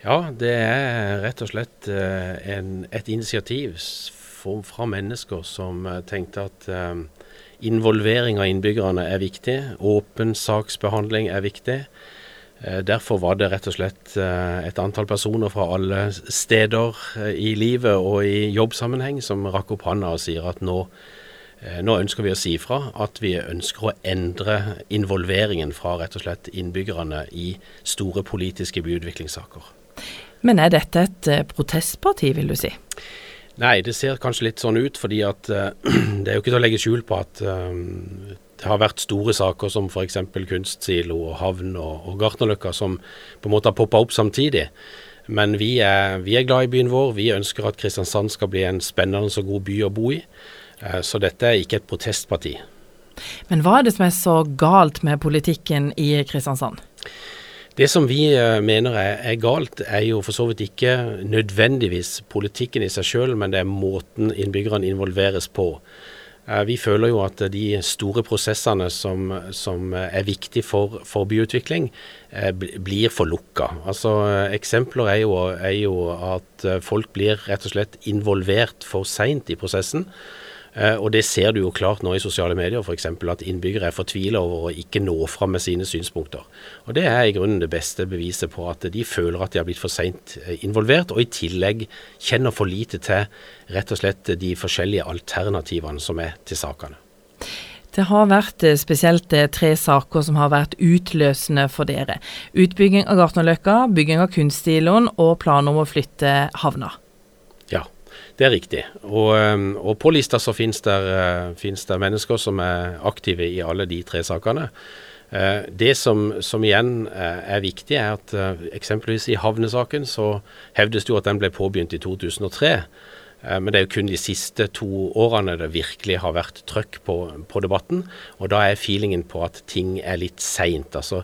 Ja, det er rett og slett en, et initiativ fra mennesker som tenkte at involvering av innbyggerne er viktig. Åpen saksbehandling er viktig. Eh, derfor var det rett og slett eh, et antall personer fra alle steder eh, i livet og i jobbsammenheng som rakk opp hånda og sier at nå, nå ønsker vi å si fra at vi ønsker å endre involveringen fra rett og slett innbyggerne i store politiske byutviklingssaker. Men er dette et protestparti, vil du si? Nei, det ser kanskje litt sånn ut, fordi at det er jo ikke til å legge skjul på at det har vært store saker som f.eks. kunstsilo og havn og, og Gartnerløkka som på en måte har poppa opp samtidig. Men vi er, vi er, glad i byen vår. Vi ønsker at Kristiansand skal bli en spennende og god by å bo i. Eh, så dette er ikke et protestparti. Men hva er det som er så galt med politikken i Kristiansand? Det som vi eh, mener er, er, galt, er jo for så vidt ikke nødvendigvis politikken i seg sjøl, men det er måten innbyggerne involveres på. Eh, vi føler jo at de store prosessene som, som er viktige for, for byutvikling, eh, blir for lukka. Altså, eksempler er jo, er jo, at folk blir rett og slett involvert for seint i prosessen. Eh, og det ser du jo klart nå i sosiale medier, f.eks. at innbyggere er fortvila over å ikke nå fram med sine synspunkter. Og Det er i grunnen det beste beviset på at de føler at de har blitt for seint eh, involvert, og i tillegg kjenner for lite til rett og slett de forskjellige alternativene som er til sakene. Det har vært eh, spesielt tre saker som har vært utløsende for dere. Utbygging av Gartnerløkka, bygging av kunstsiloen og planer om å flytte havna. Det er riktig. Og, um, og på lista så finnes det, uh, finnes det, mennesker som er aktive i alle de tre sakene. Uh, det som, som igjen uh, er viktig, er at eksempelvis i havnesaken så hevdes det jo at den ble påbegynt i 2003. Men det er jo kun de siste to årene det virkelig har vært trøkk på, på debatten. Og da er feelingen på at ting er litt seint. Altså,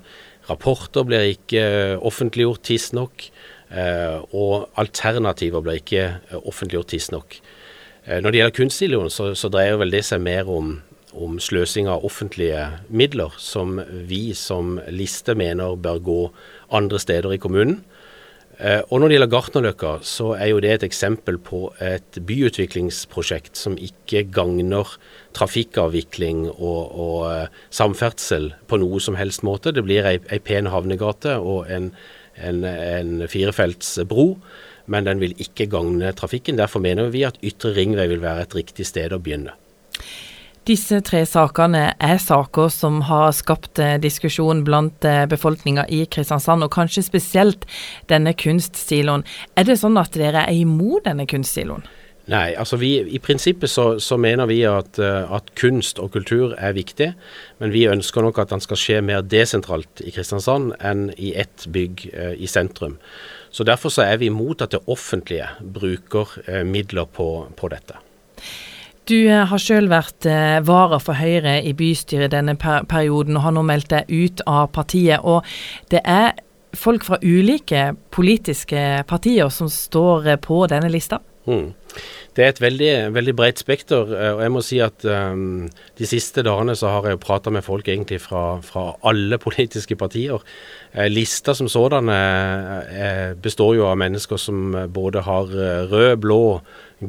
rapporter blir ikke offentliggjort tidsnok. Eh, og alternativer blir ikke eh, offentliggjort tidsnok. Eh, når det gjelder kunststillion, så, så, dreier vel det seg mer om, om sløsing av offentlige midler, som vi som liste mener bør gå andre steder i kommunen. Og når det gjelder Gartnerløkka, så er jo det et eksempel på et byutviklingsprosjekt som ikke gagner trafikkavvikling og, og samferdsel på noe som helst måte. Det blir ei, ei pen havnegate og en en, en firefelts bro, men den vil ikke gagne trafikken. Derfor mener vi at Ytre ringvei vil være et riktig sted å begynne. Disse tre sakene er saker som har skapt eh, diskusjon blant eh, befolkninga i Kristiansand, og kanskje spesielt denne kunststiloen. Er det sånn at dere er imot denne kunststiloen? Nei, altså vi, I prinsippet så, så mener vi at, eh, at, kunst og kultur er viktig, men vi ønsker nok at den skal skje mer desentralt i Kristiansand enn i ett bygg i sentrum. Så Derfor så er vi imot at det offentlige bruker midler på, på, dette. Du eh, har selv vært eh, vara for Høyre i bystyret denne per perioden, og har nå meldt deg ut av partiet. og det er folk fra ulike politiske partier som står eh, på denne lista? Mm. Det er et veldig, veldig bredt spekter. Og jeg må si at um, de siste dagene så har jeg prata med folk egentlig fra, fra alle politiske partier. Lista som sådan eh, består jo av mennesker som både har rød, blå,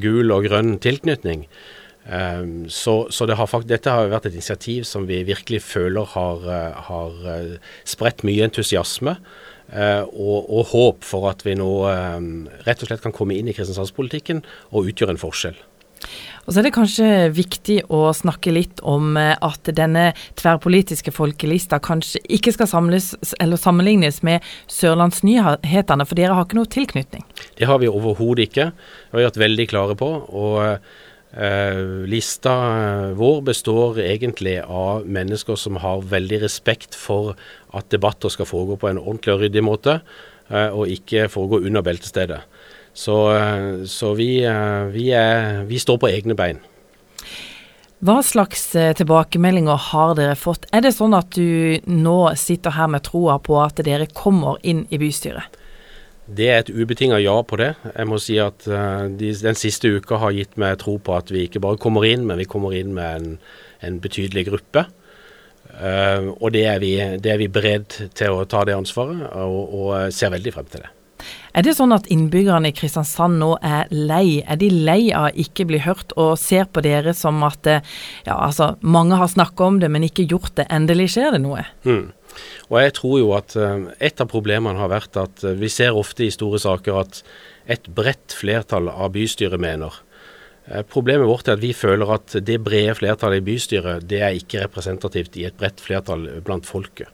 gul og grønn tilknytning. Um, så, så det har faktisk, dette har vært et initiativ som vi virkelig føler har, har spredt mye entusiasme. Eh, og, og, håp for at vi nå eh, rett og slett kan komme inn i kristiansandspolitikken og utgjøre en forskjell. Og så er det kanskje viktig å snakke litt om eh, at denne tverrpolitiske folkelista kanskje ikke skal samles, sammenlignes med Sørlandsnyhetene, for dere har ikke noe tilknytning? Det har vi overhodet ikke. Det har vi vært veldig klare på. og lista vår består egentlig av mennesker som har veldig respekt for at debatter skal foregå på en ordentlig og ryddig måte, uh, og ikke foregå under beltestedet. Så, så vi, vi, er, vi, står på egne bein. Hva slags tilbakemeldinger har dere fått? Er det sånn at du nå sitter her med troa på at dere kommer inn i bystyret? Det er et ubetinga ja på det. Jeg må si at uh, de, den siste uka har gitt meg tro på at vi ikke bare kommer inn, men vi kommer inn med en, en betydelig gruppe. Uh, og det er, vi, det er vi beredt til å ta det ansvaret, og, og ser veldig frem til det. Er det sånn at innbyggerne i Kristiansand nå er lei? Er de lei av ikke bli hørt, og ser på dere som at ja, altså, mange har snakka om det, men ikke gjort det. Endelig skjer det noe. Mm. Og jeg tror jo at uh, et av problemene har vært at uh, vi ser ofte i store saker at et bredt flertall av bystyret mener. Uh, problemet vårt er at vi føler at det brede flertallet i bystyret det er ikke representativt i et bredt flertall blant folket.